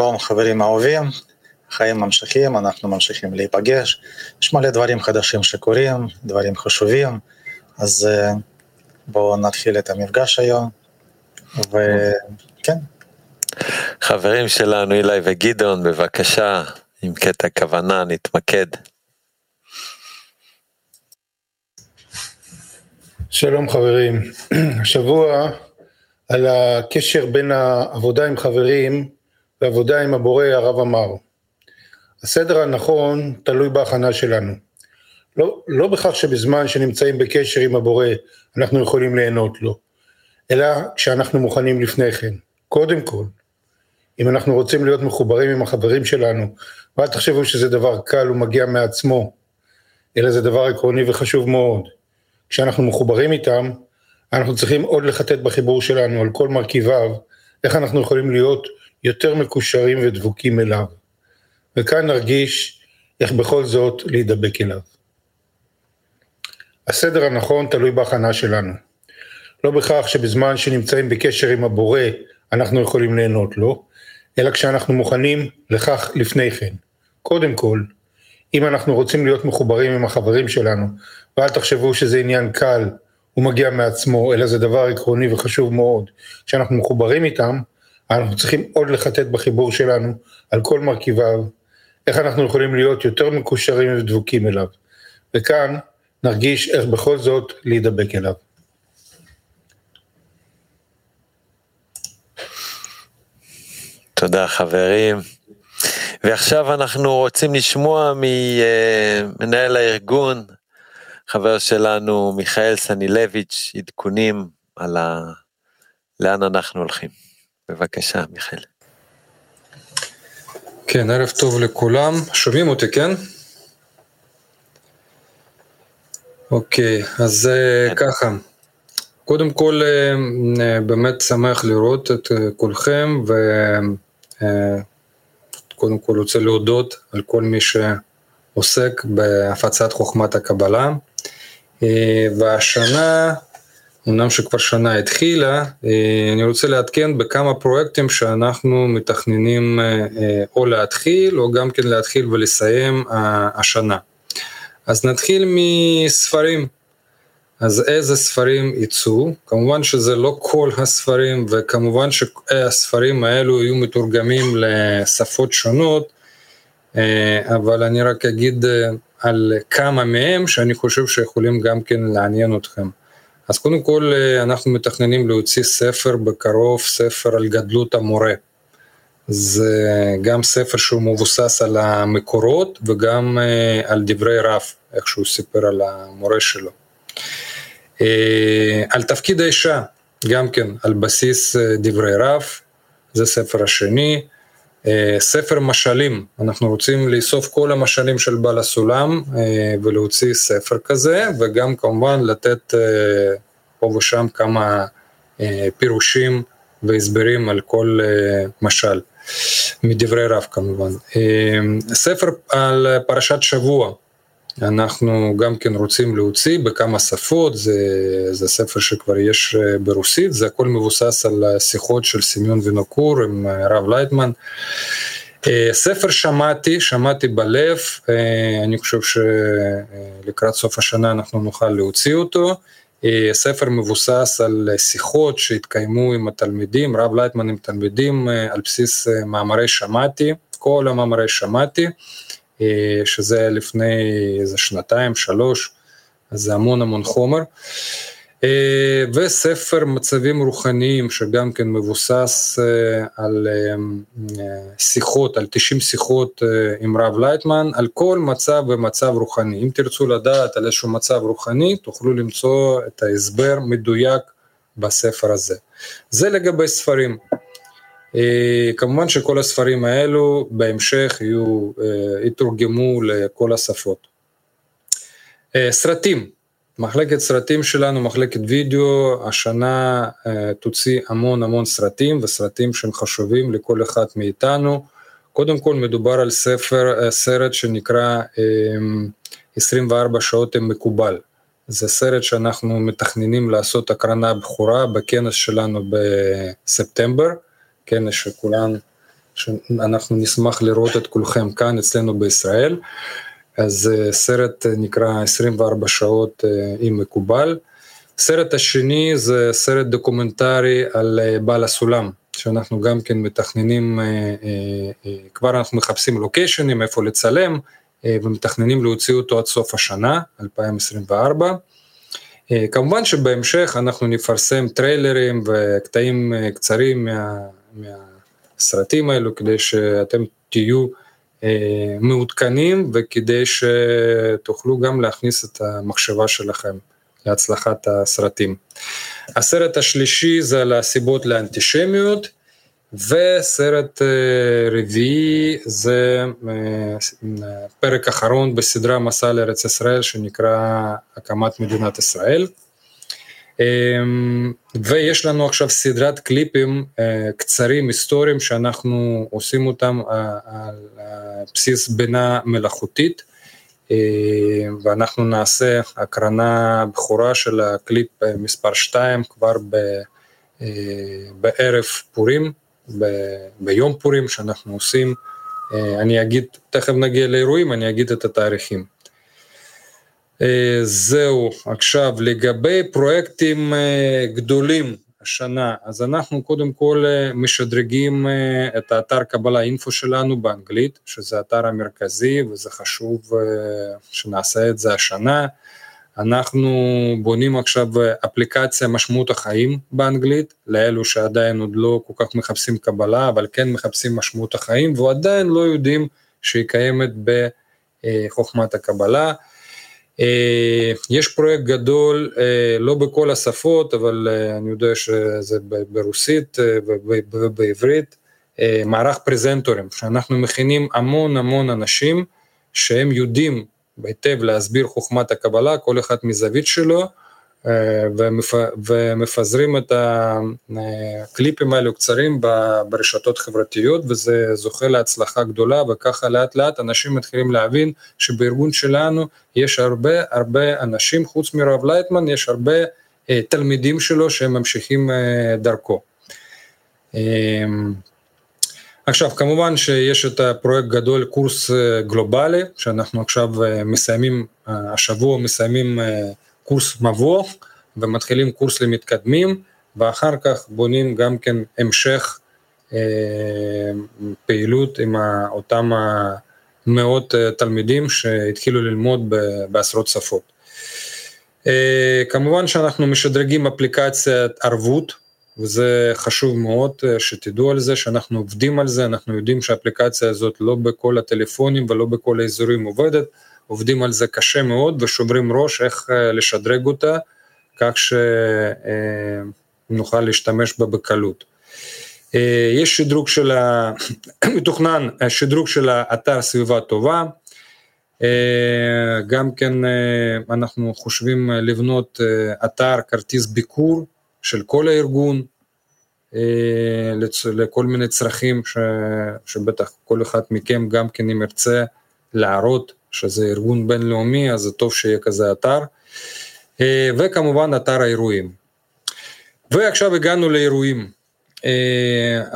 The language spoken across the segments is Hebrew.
שלום חברים אהובים, חיים ממשיכים, אנחנו ממשיכים להיפגש, יש מלא דברים חדשים שקורים, דברים חשובים, אז אה, בואו נתחיל את המפגש היום, וכן. חברים שלנו אילי וגדעון, בבקשה, עם קטע כוונה נתמקד. שלום חברים, השבוע על הקשר בין העבודה עם חברים ועבודה עם הבורא הרב אמר. הסדר הנכון תלוי בהכנה שלנו. לא, לא בכך שבזמן שנמצאים בקשר עם הבורא אנחנו יכולים ליהנות לו, אלא כשאנחנו מוכנים לפני כן. קודם כל, אם אנחנו רוצים להיות מחוברים עם החברים שלנו, ואל תחשבו שזה דבר קל ומגיע מעצמו, אלא זה דבר עקרוני וחשוב מאוד. כשאנחנו מחוברים איתם, אנחנו צריכים עוד לחטט בחיבור שלנו על כל מרכיביו, איך אנחנו יכולים להיות יותר מקושרים ודבוקים אליו. וכאן נרגיש איך בכל זאת להידבק אליו. הסדר הנכון תלוי בהכנה שלנו. לא בכך שבזמן שנמצאים בקשר עם הבורא אנחנו יכולים ליהנות לו, אלא כשאנחנו מוכנים לכך לפני כן. קודם כל, אם אנחנו רוצים להיות מחוברים עם החברים שלנו, ואל תחשבו שזה עניין קל, הוא מגיע מעצמו, אלא זה דבר עקרוני וחשוב מאוד, כשאנחנו מחוברים איתם, אנחנו צריכים עוד לחטט בחיבור שלנו על כל מרכיביו, איך אנחנו יכולים להיות יותר מקושרים ודבוקים אליו. וכאן נרגיש איך בכל זאת להידבק אליו. תודה חברים. ועכשיו אנחנו רוצים לשמוע ממנהל הארגון, חבר שלנו מיכאל סנילביץ', עדכונים על ה... לאן אנחנו הולכים. בבקשה, מיכאל. כן, ערב טוב לכולם. שומעים אותי, כן? אוקיי, אז אה, כן. ככה. קודם כל, אה, אה, באמת שמח לראות את כולכם, וקודם כל רוצה להודות על כל מי שעוסק בהפצת חוכמת הקבלה. והשנה אמנם שכבר שנה התחילה, אה, אני רוצה לעדכן בכמה פרויקטים שאנחנו מתכננים אה, אה, או להתחיל או גם כן להתחיל ולסיים השנה. אז נתחיל מספרים. אז איזה ספרים יצאו? כמובן שזה לא כל הספרים וכמובן שהספרים האלו יהיו מתורגמים לשפות שונות, אבל אני רק אגיד על כמה מהם שאני חושב שיכולים גם כן לעניין אתכם. אז קודם כל אה, אנחנו מתכננים להוציא ספר בקרוב, ספר על גדלות המורה. זה גם ספר שהוא מבוסס על המקורות וגם אה, על דברי רב, איך שהוא סיפר על המורה שלו. אה, על תפקיד האישה, גם כן על בסיס דברי רב, זה ספר השני. ספר משלים, אנחנו רוצים לאסוף כל המשלים של בעל הסולם ולהוציא ספר כזה, וגם כמובן לתת פה ושם כמה פירושים והסברים על כל משל, מדברי רב כמובן. ספר על פרשת שבוע, אנחנו גם כן רוצים להוציא בכמה שפות, זה, זה ספר שכבר יש ברוסית, זה הכל מבוסס על שיחות של סמיון ונוקור עם הרב לייטמן. ספר שמעתי, שמעתי בלב, אני חושב שלקראת סוף השנה אנחנו נוכל להוציא אותו. ספר מבוסס על שיחות שהתקיימו עם התלמידים, רב לייטמן עם תלמידים על בסיס מאמרי שמעתי, כל המאמרי שמעתי. שזה לפני איזה שנתיים, שלוש, אז זה המון המון חומר. וספר מצבים רוחניים שגם כן מבוסס על שיחות, על 90 שיחות עם רב לייטמן, על כל מצב ומצב רוחני. אם תרצו לדעת על איזשהו מצב רוחני, תוכלו למצוא את ההסבר מדויק בספר הזה. זה לגבי ספרים. אה, כמובן שכל הספרים האלו בהמשך יהיו, אה, יתורגמו לכל השפות. אה, סרטים, מחלקת סרטים שלנו, מחלקת וידאו, השנה תוציא המון המון סרטים וסרטים שהם חשובים לכל אחד מאיתנו. קודם כל מדובר על ספר, סרט שנקרא 24 שעות עם מקובל. זה סרט שאנחנו מתכננים לעשות הקרנה בכורה בכנס שלנו בספטמבר. כנס שכולן, שאנחנו נשמח לראות את כולכם כאן אצלנו בישראל. אז סרט נקרא 24 שעות עם מקובל. הסרט השני זה סרט דוקומנטרי על בעל הסולם, שאנחנו גם כן מתכננים, כבר אנחנו מחפשים לוקיישנים, איפה לצלם, ומתכננים להוציא אותו עד סוף השנה, 2024. כמובן שבהמשך אנחנו נפרסם טריילרים וקטעים קצרים מה, מהסרטים האלו כדי שאתם תהיו מעודכנים וכדי שתוכלו גם להכניס את המחשבה שלכם להצלחת הסרטים. הסרט השלישי זה על הסיבות לאנטישמיות, וסרט רביעי זה פרק אחרון בסדרה מסע לארץ ישראל שנקרא הקמת מדינת ישראל. ויש לנו עכשיו סדרת קליפים קצרים היסטוריים שאנחנו עושים אותם על בסיס בינה מלאכותית. ואנחנו נעשה הקרנה בכורה של הקליפ מספר 2 כבר ב, בערב פורים, ב, ביום פורים שאנחנו עושים, אני אגיד, תכף נגיע לאירועים, אני אגיד את התאריכים. זהו, עכשיו לגבי פרויקטים גדולים השנה, אז אנחנו קודם כל משדרגים את האתר קבלה אינפו שלנו באנגלית, שזה האתר המרכזי וזה חשוב שנעשה את זה השנה. אנחנו בונים עכשיו אפליקציה משמעות החיים באנגלית, לאלו שעדיין עוד לא כל כך מחפשים קבלה, אבל כן מחפשים משמעות החיים ועדיין לא יודעים שהיא קיימת בחוכמת הקבלה. יש פרויקט גדול, לא בכל השפות, אבל אני יודע שזה ברוסית ובעברית, מערך פרזנטורים, שאנחנו מכינים המון המון אנשים שהם יודעים היטב להסביר חוכמת הקבלה, כל אחד מזווית שלו, ומפזרים את הקליפים האלו קצרים ברשתות חברתיות וזה זוכה להצלחה גדולה וככה לאט לאט אנשים מתחילים להבין שבארגון שלנו יש הרבה הרבה אנשים חוץ מרב לייטמן יש הרבה תלמידים שלו שהם ממשיכים דרכו. עכשיו כמובן שיש את הפרויקט גדול קורס גלובלי שאנחנו עכשיו מסיימים השבוע מסיימים קורס מבוא ומתחילים קורס למתקדמים ואחר כך בונים גם כן המשך אה, פעילות עם אותם מאות תלמידים שהתחילו ללמוד בעשרות שפות. אה, כמובן שאנחנו משדרגים אפליקציית ערבות וזה חשוב מאוד שתדעו על זה שאנחנו עובדים על זה, אנחנו יודעים שהאפליקציה הזאת לא בכל הטלפונים ולא בכל האזורים עובדת, עובדים על זה קשה מאוד ושומרים ראש איך לשדרג אותה, כך שנוכל להשתמש בה בקלות. יש שדרוג של. מתוכנן שדרוג של האתר סביבה טובה, גם כן אנחנו חושבים לבנות אתר כרטיס ביקור של כל הארגון, לכל מיני צרכים ש... שבטח כל אחד מכם גם כן אם ירצה להראות שזה ארגון בינלאומי, אז זה טוב שיהיה כזה אתר, וכמובן אתר האירועים. ועכשיו הגענו לאירועים.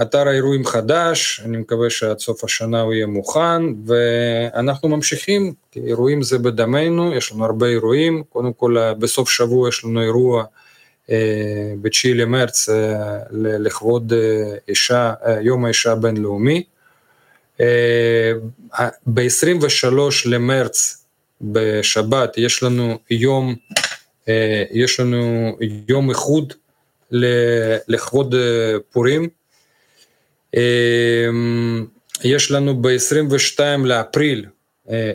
אתר האירועים חדש, אני מקווה שעד סוף השנה הוא יהיה מוכן, ואנחנו ממשיכים, כי אירועים זה בדמנו, יש לנו הרבה אירועים, קודם כל בסוף שבוע יש לנו אירוע ב-9 למרץ לכבוד אישה, יום האישה הבינלאומי, ב-23 למרץ בשבת יש לנו יום, יש לנו יום איחוד לכבוד פורים. יש לנו ב-22 לאפריל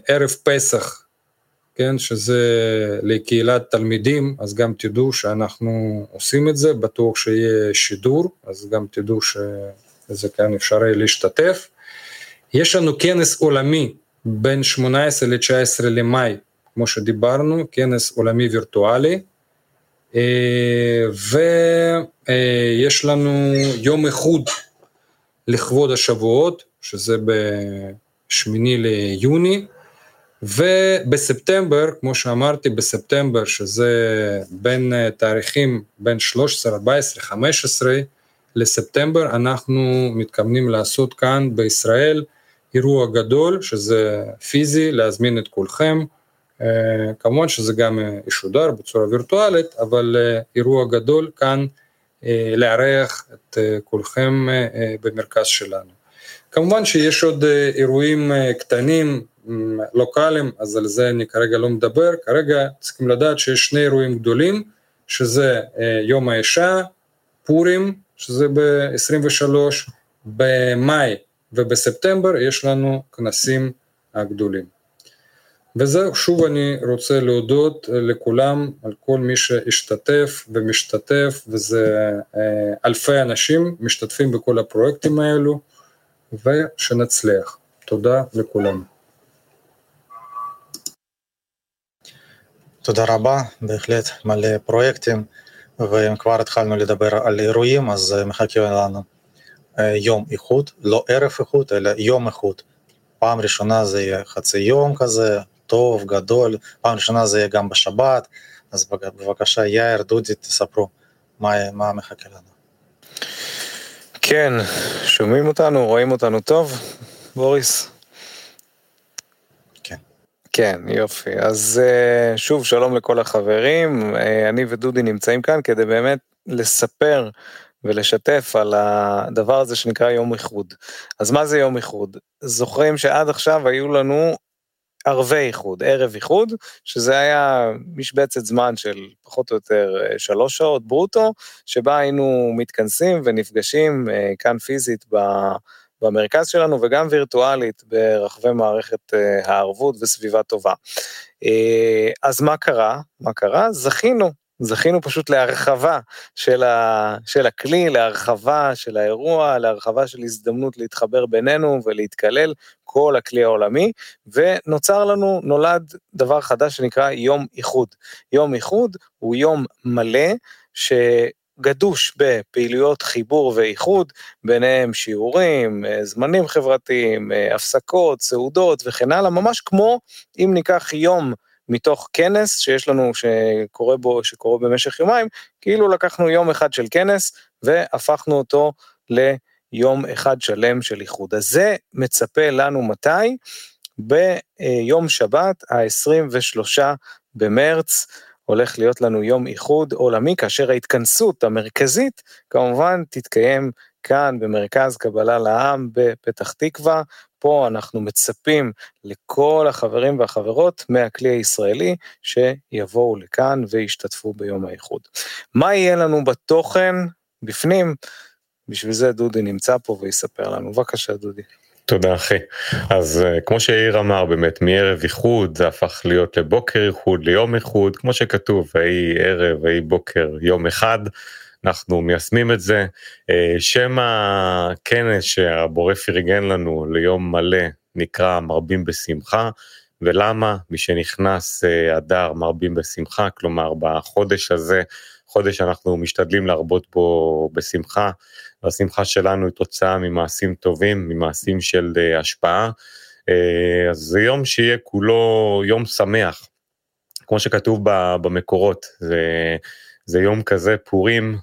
ערב פסח, כן, שזה לקהילת תלמידים, אז גם תדעו שאנחנו עושים את זה, בטוח שיהיה שידור, אז גם תדעו שזה כאן אפשרי להשתתף. יש לנו כנס עולמי בין 18 ל-19 למאי, כמו שדיברנו, כנס עולמי וירטואלי, ויש לנו יום איחוד לכבוד השבועות, שזה ב-8 ליוני, ובספטמבר, כמו שאמרתי, בספטמבר, שזה בין תאריכים בין 13, 14, 15, לספטמבר אנחנו מתכוונים לעשות כאן בישראל אירוע גדול שזה פיזי, להזמין את כולכם, כמובן שזה גם ישודר בצורה וירטואלית, אבל אירוע גדול כאן לארח את כולכם במרכז שלנו. כמובן שיש עוד אירועים קטנים, לוקאליים, אז על זה אני כרגע לא מדבר, כרגע צריכים לדעת שיש שני אירועים גדולים, שזה יום האישה, פורים, שזה ב-23, במאי ובספטמבר יש לנו כנסים הגדולים. וזהו, שוב אני רוצה להודות לכולם, על כל מי שהשתתף ומשתתף, וזה אלפי אנשים משתתפים בכל הפרויקטים האלו, ושנצליח. תודה לכולם. תודה רבה, בהחלט מלא פרויקטים, ואם כבר התחלנו לדבר על אירועים, אז מחכה לנו יום איכות, לא ערב איכות, אלא יום איכות. פעם ראשונה זה יהיה חצי יום כזה, טוב, גדול, פעם ראשונה זה יהיה גם בשבת, אז בבקשה יאיר, דודי, תספרו מה, מה מחכה לנו. כן, שומעים אותנו, רואים אותנו טוב, בוריס? כן. כן, יופי. אז שוב, שלום לכל החברים, אני ודודי נמצאים כאן כדי באמת לספר ולשתף על הדבר הזה שנקרא יום איחוד. אז מה זה יום איחוד? זוכרים שעד עכשיו היו לנו ערבי איחוד, ערב איחוד, שזה היה משבצת זמן של פחות או יותר שלוש שעות ברוטו, שבה היינו מתכנסים ונפגשים כאן פיזית במרכז שלנו וגם וירטואלית ברחבי מערכת הערבות וסביבה טובה. אז מה קרה? מה קרה? זכינו זכינו פשוט להרחבה של, ה, של הכלי, להרחבה של האירוע, להרחבה של הזדמנות להתחבר בינינו ולהתקלל, כל הכלי העולמי, ונוצר לנו, נולד דבר חדש שנקרא יום איחוד. יום איחוד הוא יום מלא, ש... גדוש בפעילויות חיבור ואיחוד, ביניהם שיעורים, זמנים חברתיים, הפסקות, סעודות וכן הלאה, ממש כמו אם ניקח יום מתוך כנס שיש לנו, שקורה בו, שקורה במשך יומיים, כאילו לקחנו יום אחד של כנס והפכנו אותו ליום אחד שלם של איחוד. אז זה מצפה לנו מתי? ביום שבת, ה-23 במרץ, הולך להיות לנו יום איחוד עולמי, כאשר ההתכנסות המרכזית כמובן תתקיים כאן במרכז קבלה לעם בפתח תקווה, פה אנחנו מצפים לכל החברים והחברות מהכלי הישראלי שיבואו לכאן וישתתפו ביום האיחוד. מה יהיה לנו בתוכן בפנים? בשביל זה דודי נמצא פה ויספר לנו. בבקשה דודי. תודה אחי. אז כמו שיאיר אמר באמת מערב איחוד זה הפך להיות לבוקר איחוד ליום איחוד כמו שכתוב ויהי ערב ויהי בוקר יום אחד. אנחנו מיישמים את זה. שם הכנס שהבורא פרגן לנו ליום מלא נקרא מרבים בשמחה. ולמה? משנכנס אדר מרבים בשמחה, כלומר בחודש הזה, חודש שאנחנו משתדלים להרבות בו בשמחה, והשמחה שלנו היא תוצאה ממעשים טובים, ממעשים של השפעה. אז זה יום שיהיה כולו יום שמח, כמו שכתוב במקורות. זה... זה יום כזה פורים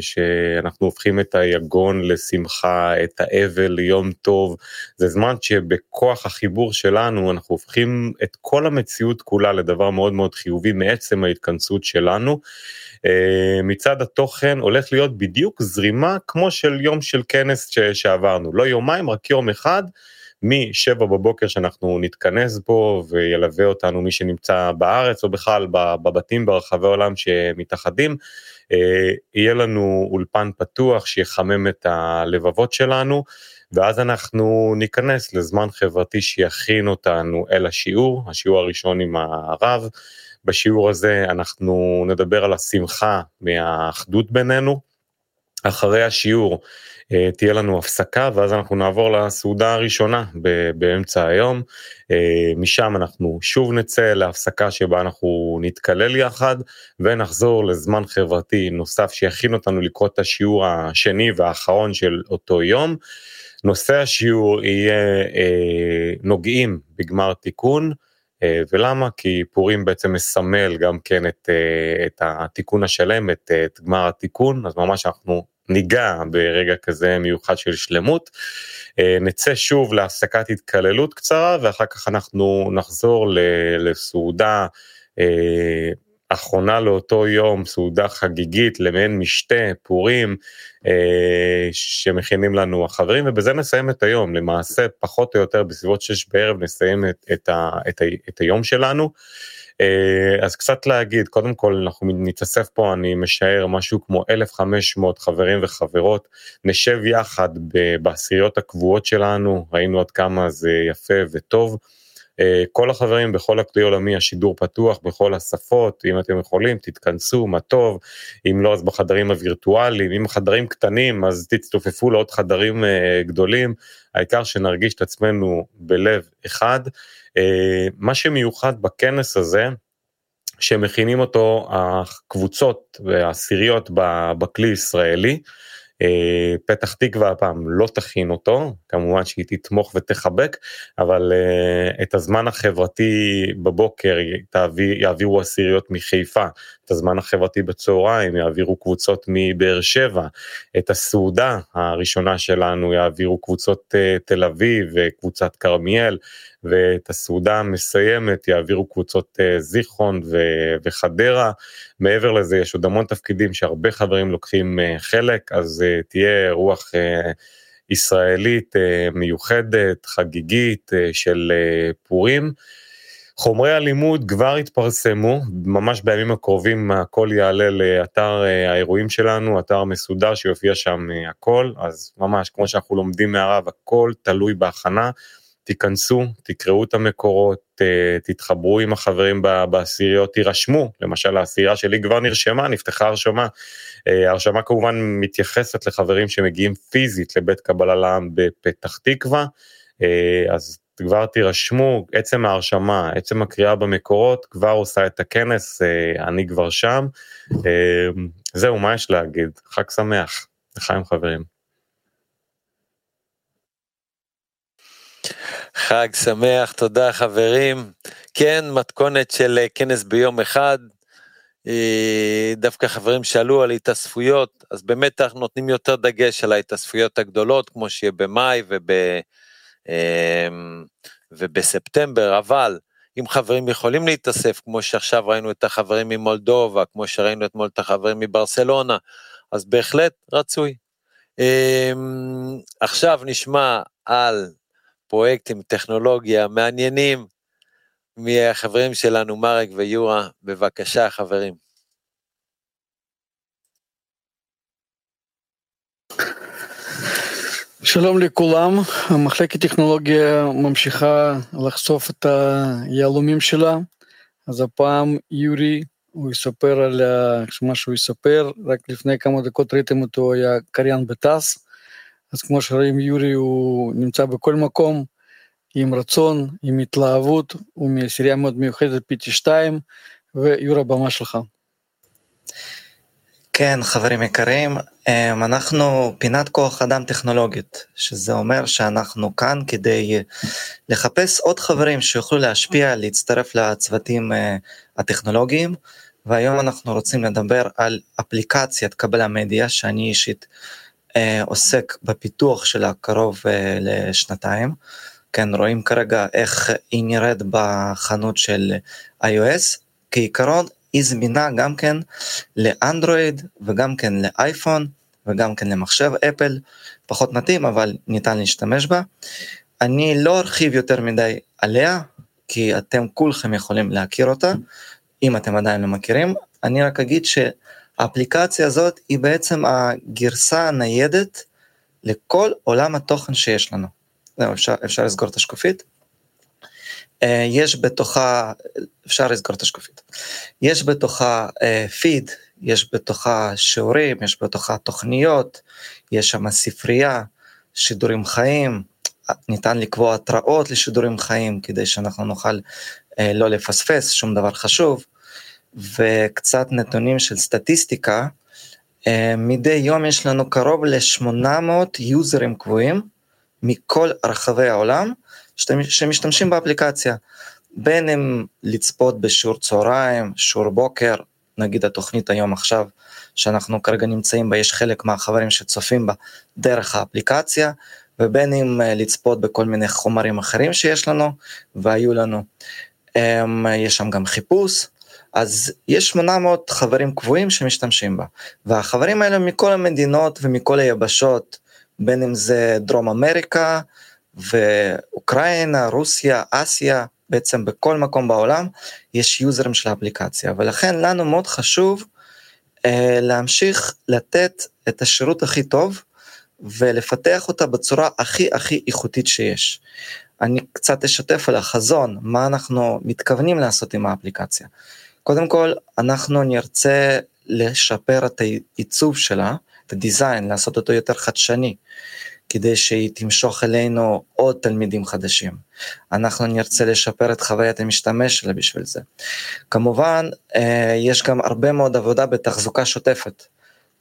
שאנחנו הופכים את היגון לשמחה, את האבל ליום טוב, זה זמן שבכוח החיבור שלנו אנחנו הופכים את כל המציאות כולה לדבר מאוד מאוד חיובי מעצם ההתכנסות שלנו. מצד התוכן הולך להיות בדיוק זרימה כמו של יום של כנס שעברנו, לא יומיים רק יום אחד. מ-7 בבוקר שאנחנו נתכנס בו וילווה אותנו מי שנמצא בארץ או בכלל בבתים ברחבי העולם שמתאחדים, יהיה לנו אולפן פתוח שיחמם את הלבבות שלנו ואז אנחנו ניכנס לזמן חברתי שיכין אותנו אל השיעור, השיעור הראשון עם הרב. בשיעור הזה אנחנו נדבר על השמחה מהאחדות בינינו. אחרי השיעור תהיה לנו הפסקה ואז אנחנו נעבור לסעודה הראשונה באמצע היום. משם אנחנו שוב נצא להפסקה שבה אנחנו נתקלל יחד ונחזור לזמן חברתי נוסף שיכין אותנו לקרוא את השיעור השני והאחרון של אותו יום. נושא השיעור יהיה נוגעים בגמר תיקון. ולמה? כי פורים בעצם מסמל גם כן את, את התיקון השלם, את, את גמר התיקון, אז ממש אנחנו ניגע ברגע כזה מיוחד של שלמות. נצא שוב להפסקת התקללות קצרה ואחר כך אנחנו נחזור לסעודה אחרונה לאותו יום, סעודה חגיגית למעין משתה, פורים, אה, שמכינים לנו החברים, ובזה נסיים את היום, למעשה פחות או יותר בסביבות שש בערב נסיים את, את, ה, את, ה, את היום שלנו. אה, אז קצת להגיד, קודם כל אנחנו נתאסף פה, אני משער משהו כמו 1,500 חברים וחברות, נשב יחד בעשיריות הקבועות שלנו, ראינו עד כמה זה יפה וטוב. אה, כל החברים בכל הכלי עולמי השידור פתוח בכל השפות אם אתם יכולים תתכנסו מה טוב אם לא אז בחדרים הווירטואליים אם חדרים קטנים אז תצטופפו לעוד חדרים אה, גדולים העיקר שנרגיש את עצמנו בלב אחד. אה, מה שמיוחד בכנס הזה שמכינים אותו הקבוצות והעשיריות בכלי ישראלי. אה, פתח תקווה הפעם לא תכין אותו, כמובן שהיא תתמוך ותחבק, אבל אה, את הזמן החברתי בבוקר תעביר, יעבירו עשיריות מחיפה, את הזמן החברתי בצהריים יעבירו קבוצות מבאר שבע, את הסעודה הראשונה שלנו יעבירו קבוצות אה, תל אביב וקבוצת כרמיאל, ואת הסעודה המסיימת יעבירו קבוצות זיכרון וחדרה. מעבר לזה יש עוד המון תפקידים שהרבה חברים לוקחים חלק, אז תהיה רוח ישראלית מיוחדת, חגיגית של פורים. חומרי הלימוד כבר התפרסמו, ממש בימים הקרובים הכל יעלה לאתר האירועים שלנו, אתר מסודר שיופיע שם הכל, אז ממש כמו שאנחנו לומדים מהרב, הכל תלוי בהכנה. תיכנסו, תקראו את המקורות, תתחברו עם החברים בעשיריות, תירשמו, למשל העשירייה שלי כבר נרשמה, נפתחה הרשמה. ההרשמה כמובן מתייחסת לחברים שמגיעים פיזית לבית קבלה לעם בפתח תקווה, אז כבר תירשמו, עצם ההרשמה, עצם הקריאה במקורות כבר עושה את הכנס, אני כבר שם. זהו, מה יש להגיד? חג שמח, לחיים חברים. חג שמח, תודה חברים. כן, מתכונת של אה, כנס ביום אחד. אה, דווקא חברים שאלו על התאספויות, אז באמת אנחנו נותנים יותר דגש על ההתאספויות הגדולות, כמו שיהיה במאי וב, אמ, ובספטמבר, אבל אם חברים יכולים להתאסף, כמו שעכשיו ראינו את החברים ממולדובה, כמו שראינו אתמול את החברים מברסלונה, אז בהחלט רצוי. אמ, עכשיו נשמע על פרויקטים, טכנולוגיה מעניינים מהחברים שלנו, מרק ויורה. בבקשה, חברים. שלום לכולם, מחלקת טכנולוגיה ממשיכה לחשוף את היהלומים שלה, אז הפעם יורי, הוא יספר על מה שהוא יספר, רק לפני כמה דקות ראיתם אותו, היה קריין בטס, אז כמו שרואים יורי הוא נמצא בכל מקום, עם רצון, עם התלהבות, הוא מעשירייה מאוד מיוחדת PT2, ויורה במה שלך. כן, חברים יקרים, אמ, אנחנו פינת כוח אדם טכנולוגית, שזה אומר שאנחנו כאן כדי לחפש עוד חברים שיוכלו להשפיע, להצטרף לצוותים אה, הטכנולוגיים, והיום אנחנו רוצים לדבר על אפליקציית קבלה מדיה, שאני אישית עוסק בפיתוח שלה קרוב אה, לשנתיים. כן, רואים כרגע איך היא נראית בחנות של iOS. כעיקרון היא זמינה גם כן לאנדרואיד וגם כן לאייפון וגם כן למחשב אפל, פחות מתאים אבל ניתן להשתמש בה. אני לא ארחיב יותר מדי עליה, כי אתם כולכם יכולים להכיר אותה, אם אתם עדיין לא מכירים. אני רק אגיד שהאפליקציה הזאת היא בעצם הגרסה הניידת לכל עולם התוכן שיש לנו. זהו, אפשר, אפשר לסגור את השקופית. אה, יש בתוכה, אפשר לסגור את השקופית. יש בתוכה פיד, אה, יש בתוכה שיעורים, יש בתוכה תוכניות, יש שם ספרייה, שידורים חיים, ניתן לקבוע התראות לשידורים חיים כדי שאנחנו נוכל אה, לא לפספס שום דבר חשוב, וקצת נתונים של סטטיסטיקה, מדי יום יש לנו קרוב ל-800 יוזרים קבועים, מכל רחבי העולם שמשתמשים באפליקציה, בין אם לצפות בשיעור צהריים, שיעור בוקר, נגיד התוכנית היום עכשיו, שאנחנו כרגע נמצאים בה, יש חלק מהחברים שצופים בה דרך האפליקציה, ובין אם אה, לצפות בכל מיני חומרים אחרים שיש לנו והיו לנו. אמ, יש שם גם חיפוש, אז יש 800 חברים קבועים שמשתמשים בה, והחברים האלה מכל המדינות ומכל היבשות, בין אם זה דרום אמריקה ואוקראינה, רוסיה, אסיה, בעצם בכל מקום בעולם יש יוזרים של האפליקציה, ולכן לנו מאוד חשוב אה, להמשיך לתת את השירות הכי טוב ולפתח אותה בצורה הכי הכי איכותית שיש. אני קצת אשתף על החזון, מה אנחנו מתכוונים לעשות עם האפליקציה. קודם כל, אנחנו נרצה לשפר את העיצוב שלה, את הדיזיין, לעשות אותו יותר חדשני, כדי שהיא תמשוך אלינו עוד תלמידים חדשים. אנחנו נרצה לשפר את חוויית המשתמש שלה בשביל זה. כמובן, אה, יש גם הרבה מאוד עבודה בתחזוקה שוטפת,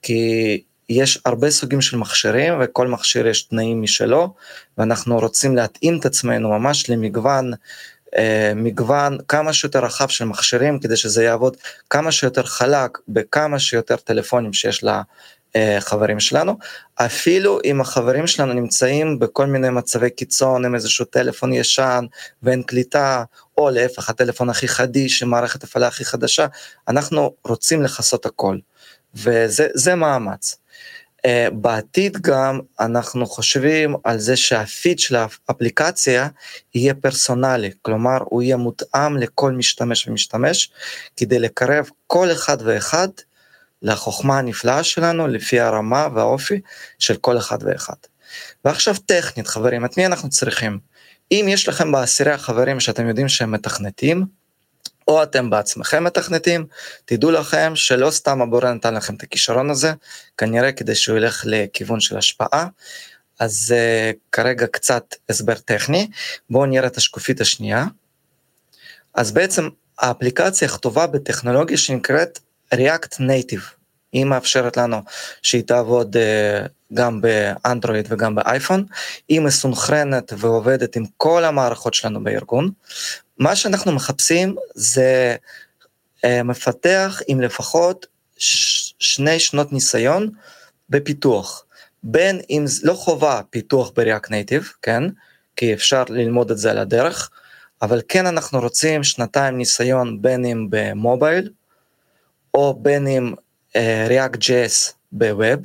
כי יש הרבה סוגים של מכשירים וכל מכשיר יש תנאים משלו ואנחנו רוצים להתאים את עצמנו ממש למגוון מגוון כמה שיותר רחב של מכשירים כדי שזה יעבוד כמה שיותר חלק בכמה שיותר טלפונים שיש לחברים שלנו אפילו אם החברים שלנו נמצאים בכל מיני מצבי קיצון עם איזשהו טלפון ישן ואין קליטה או להפך הטלפון הכי חדיש עם מערכת הפעלה הכי חדשה אנחנו רוצים לכסות הכל וזה מאמץ. Uh, בעתיד גם אנחנו חושבים על זה שהפיד של האפליקציה יהיה פרסונלי, כלומר הוא יהיה מותאם לכל משתמש ומשתמש, כדי לקרב כל אחד ואחד לחוכמה הנפלאה שלנו לפי הרמה והאופי של כל אחד ואחד. ועכשיו טכנית חברים, את מי אנחנו צריכים? אם יש לכם בעשירי החברים שאתם יודעים שהם מתכנתים, או אתם בעצמכם מתכנתים, תדעו לכם שלא סתם הבורא נתן לכם את הכישרון הזה, כנראה כדי שהוא ילך לכיוון של השפעה. אז uh, כרגע קצת הסבר טכני, בואו נראה את השקופית השנייה. אז בעצם האפליקציה כתובה בטכנולוגיה שנקראת React Native. היא מאפשרת לנו שהיא תעבוד uh, גם באנדרואיד וגם באייפון, היא מסונכרנת ועובדת עם כל המערכות שלנו בארגון, מה שאנחנו מחפשים זה אה, מפתח עם לפחות שני שנות ניסיון בפיתוח. בין אם זה לא חובה פיתוח ב React Native, כן? כי אפשר ללמוד את זה על הדרך, אבל כן אנחנו רוצים שנתיים ניסיון בין אם במובייל, או בין אם React אה, JS ב web,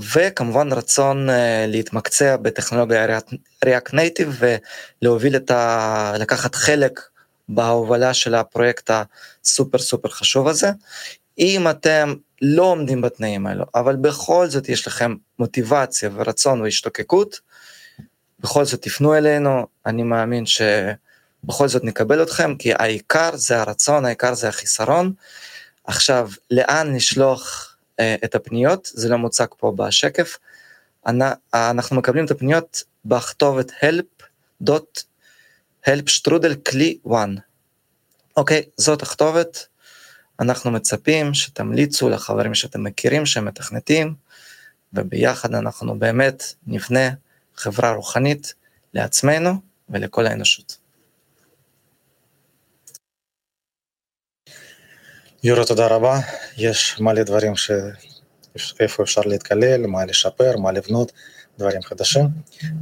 וכמובן רצון אה, להתמקצע בטכנולוגיה React Native ולהוביל את ה... לקחת חלק בהובלה של הפרויקט הסופר סופר חשוב הזה. אם אתם לא עומדים בתנאים האלו, אבל בכל זאת יש לכם מוטיבציה ורצון והשתוקקות, בכל זאת תפנו אלינו, אני מאמין שבכל זאת נקבל אתכם, כי העיקר זה הרצון, העיקר זה החיסרון. עכשיו, לאן נשלוח אה, את הפניות, זה לא מוצג פה בשקף. אנחנו מקבלים את הפניות בכתובת help.help.strudel.kli1. אוקיי, זאת הכתובת. אנחנו מצפים שתמליצו לחברים שאתם מכירים שהם מתכנתים, וביחד אנחנו באמת נבנה חברה רוחנית לעצמנו ולכל האנושות. יורו, תודה רבה. יש מלא דברים שאיפה אפשר להתקלל, מה לשפר, מה לבנות, דברים חדשים.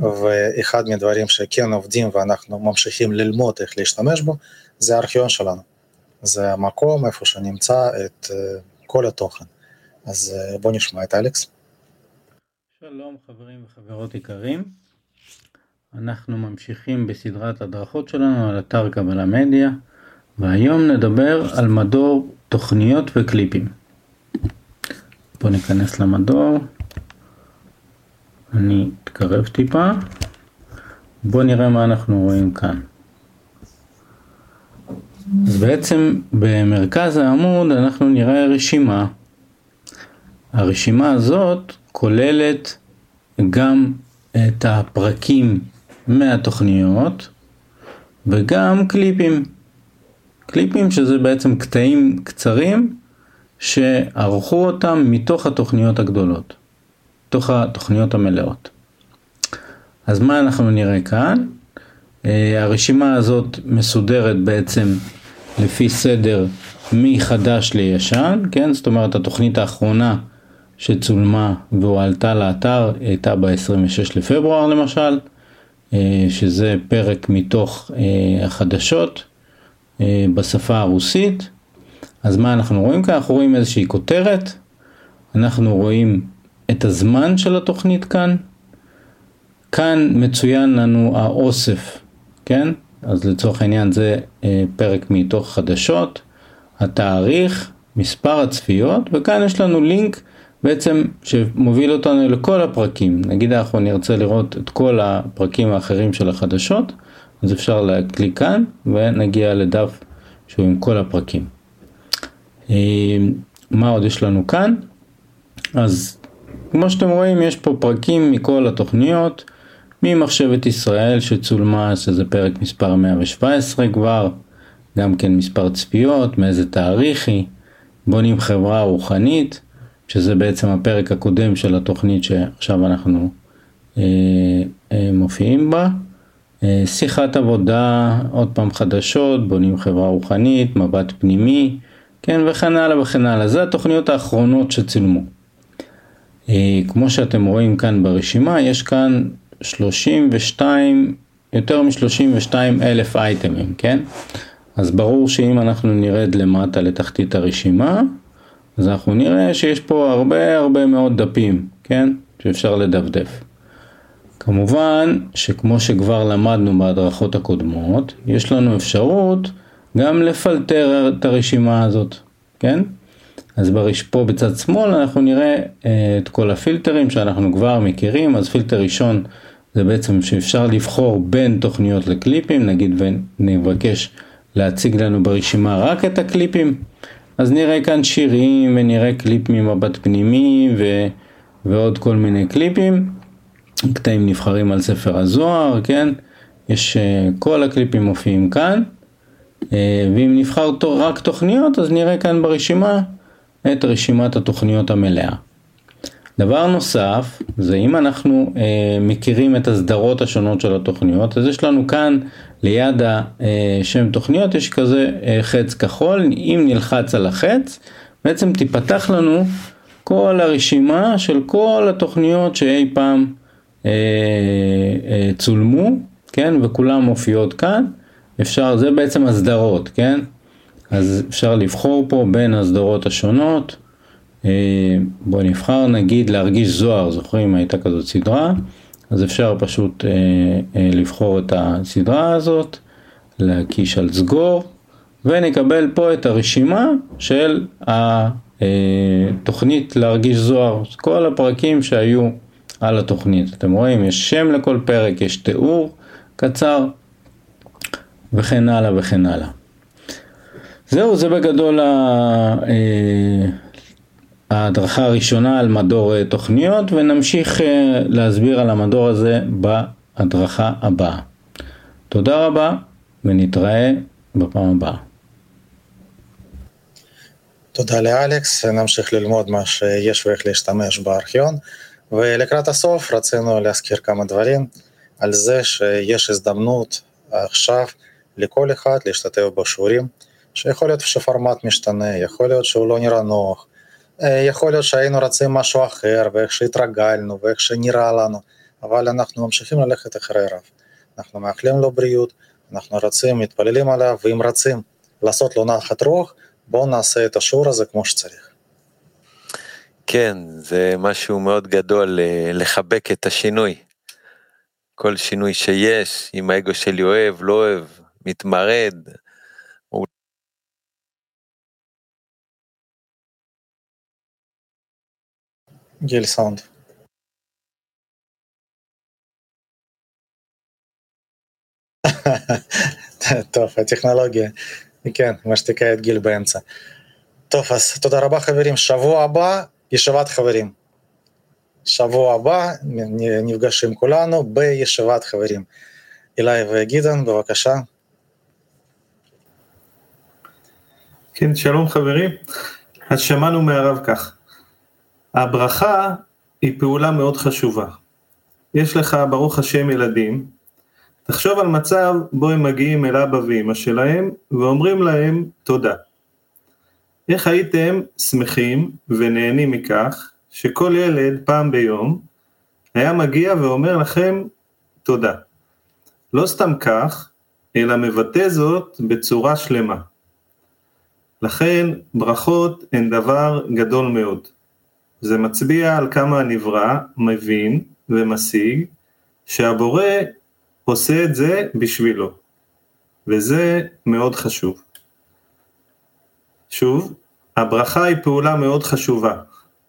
ואחד מהדברים שכן עובדים ואנחנו ממשיכים ללמוד איך להשתמש בו, זה הארכיון שלנו. זה המקום איפה שנמצא את כל התוכן. אז בואו נשמע את אלכס. שלום חברים וחברות יקרים. אנחנו ממשיכים בסדרת הדרכות שלנו על אתר קבלה מדיה, והיום נדבר על מדור תוכניות וקליפים. בואו ניכנס למדור. אני אתקרב טיפה. בואו נראה מה אנחנו רואים כאן. אז בעצם במרכז העמוד אנחנו נראה רשימה. הרשימה הזאת כוללת גם את הפרקים מהתוכניות וגם קליפים. קליפים שזה בעצם קטעים קצרים שערכו אותם מתוך התוכניות הגדולות, מתוך התוכניות המלאות. אז מה אנחנו נראה כאן? Uh, הרשימה הזאת מסודרת בעצם לפי סדר מחדש לישן, כן? זאת אומרת התוכנית האחרונה שצולמה והועלתה לאתר הייתה ב-26 לפברואר למשל, אה, שזה פרק מתוך אה, החדשות אה, בשפה הרוסית. אז מה אנחנו רואים כאן? אנחנו רואים איזושהי כותרת, אנחנו רואים את הזמן של התוכנית כאן, כאן מצוין לנו האוסף, כן? אז לצורך העניין זה פרק מתוך חדשות, התאריך, מספר הצפיות, וכאן יש לנו לינק בעצם שמוביל אותנו לכל הפרקים. נגיד אנחנו נרצה לראות את כל הפרקים האחרים של החדשות, אז אפשר להקליק כאן ונגיע לדף שהוא עם כל הפרקים. אה, מה עוד יש לנו כאן? אז כמו שאתם רואים יש פה פרקים מכל התוכניות, ממחשבת ישראל שצולמה, שזה פרק מספר 117 כבר, גם כן מספר צפיות, מאיזה תאריך היא, בונים חברה רוחנית, שזה בעצם הפרק הקודם של התוכנית שעכשיו אנחנו אה, אה, מופיעים בה. אה, שיחת עבודה, עוד פעם חדשות, בונים חברה רוחנית, מבט פנימי, כן, וכן הלאה וכן הלאה. זה התוכניות האחרונות שצילמו. אה, כמו שאתם רואים כאן ברשימה, יש כאן 32, יותר מ-32 אלף אייטמים, כן? אז ברור שאם אנחנו נרד למטה לתחתית הרשימה, אז אנחנו נראה שיש פה הרבה הרבה מאוד דפים, כן? שאפשר לדפדף. כמובן שכמו שכבר למדנו בהדרכות הקודמות, יש לנו אפשרות גם לפלטר את הרשימה הזאת, כן? אז ברש... פה בצד שמאל אנחנו נראה אה, את כל הפילטרים שאנחנו כבר מכירים, אז פילטר ראשון זה בעצם שאפשר לבחור בין תוכניות לקליפים, נגיד ונבקש להציג לנו ברשימה רק את הקליפים, אז נראה כאן שירים ונראה קליפ ממבט פנימי ו... ועוד כל מיני קליפים, קטעים נבחרים על ספר הזוהר, כן? יש, אה, כל הקליפים מופיעים כאן, אה, ואם נבחר רק תוכניות אז נראה כאן ברשימה את רשימת התוכניות המלאה. דבר נוסף, זה אם אנחנו אה, מכירים את הסדרות השונות של התוכניות, אז יש לנו כאן ליד השם תוכניות יש כזה אה, חץ כחול, אם נלחץ על החץ, בעצם תיפתח לנו כל הרשימה של כל התוכניות שאי פעם אה, אה, צולמו, כן, וכולם מופיעות כאן, אפשר, זה בעצם הסדרות, כן, אז אפשר לבחור פה בין הסדרות השונות, אה, בואו נבחר נגיד להרגיש זוהר, זוכרים? הייתה כזאת סדרה, אז אפשר פשוט אה, אה, לבחור את הסדרה הזאת, להקיש על סגור, ונקבל פה את הרשימה של התוכנית להרגיש זוהר, כל הפרקים שהיו על התוכנית. אתם רואים, יש שם לכל פרק, יש תיאור קצר, וכן הלאה וכן הלאה. זהו, זה בגדול ההדרכה הראשונה על מדור אה, תוכניות ונמשיך אה, להסביר על המדור הזה בהדרכה הבאה. תודה רבה ונתראה בפעם הבאה. תודה לאלכס, נמשיך ללמוד מה שיש ואיך להשתמש בארכיון ולקראת הסוף רצינו להזכיר כמה דברים על זה שיש הזדמנות עכשיו לכל אחד להשתתף בשיעורים שיכול להיות שפורמט משתנה, יכול להיות שהוא לא נראה נוח, אה, יכול להיות שהיינו רוצים משהו אחר, ואיך שהתרגלנו, ואיך שנראה לנו, אבל אנחנו ממשיכים ללכת אחרי רב. אנחנו מאחלים לו בריאות, אנחנו רוצים, מתפללים עליו, ואם רוצים לעשות לו נחת רוח, בואו נעשה את השיעור הזה כמו שצריך. כן, זה משהו מאוד גדול אה, לחבק את השינוי. כל שינוי שיש, אם האגו שלי אוהב, לא אוהב, מתמרד, גיל סאונד. טוב, הטכנולוגיה, כן, משתיקה את גיל באמצע. טוב, אז תודה רבה חברים, שבוע הבא ישיבת חברים. שבוע הבא נפגשים כולנו בישיבת חברים. אילי וגדעון, בבקשה. כן, שלום חברים. אז שמענו מהרב כך. הברכה היא פעולה מאוד חשובה. יש לך ברוך השם ילדים, תחשוב על מצב בו הם מגיעים אל אבא ואמא שלהם ואומרים להם תודה. איך הייתם שמחים ונהנים מכך שכל ילד פעם ביום היה מגיע ואומר לכם תודה. לא סתם כך, אלא מבטא זאת בצורה שלמה. לכן ברכות הן דבר גדול מאוד. זה מצביע על כמה הנברא מבין ומשיג שהבורא עושה את זה בשבילו, וזה מאוד חשוב. שוב, הברכה היא פעולה מאוד חשובה.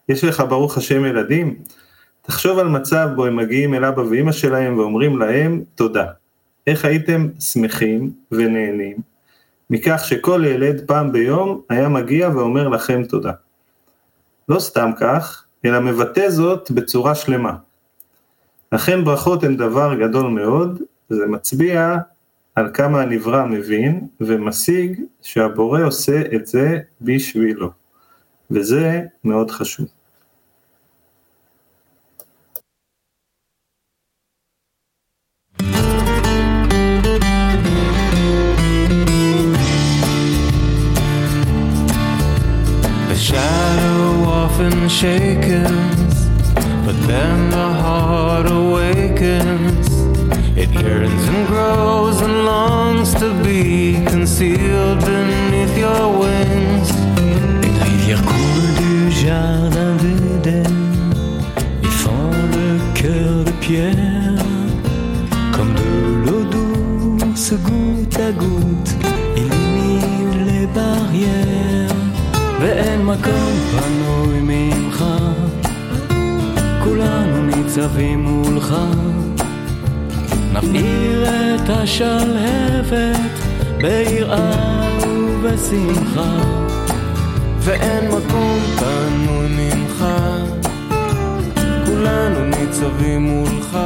יש לך ברוך השם ילדים? תחשוב על מצב בו הם מגיעים אל אבא ואמא שלהם ואומרים להם תודה. איך הייתם שמחים ונהנים מכך שכל ילד פעם ביום היה מגיע ואומר לכם תודה. לא סתם כך, אלא מבטא זאת בצורה שלמה. לכן ברכות הן דבר גדול מאוד, זה מצביע על כמה הנברא מבין ומשיג שהבורא עושה את זה בשבילו, וזה מאוד חשוב. often shakens, but then the heart awakens. It yearns and grows and longs to be concealed beneath your wings. Une rivière coule du jardin d'Éden et fend le cœur de pierre comme de l'eau douce goutte à goutte illumine les barrières. ואין מקום פנוי ממך, כולנו ניצבים מולך. נבעיר את השלהבת ביראה ובשמחה, ואין מקום פנוי ממך, כולנו ניצבים מולך.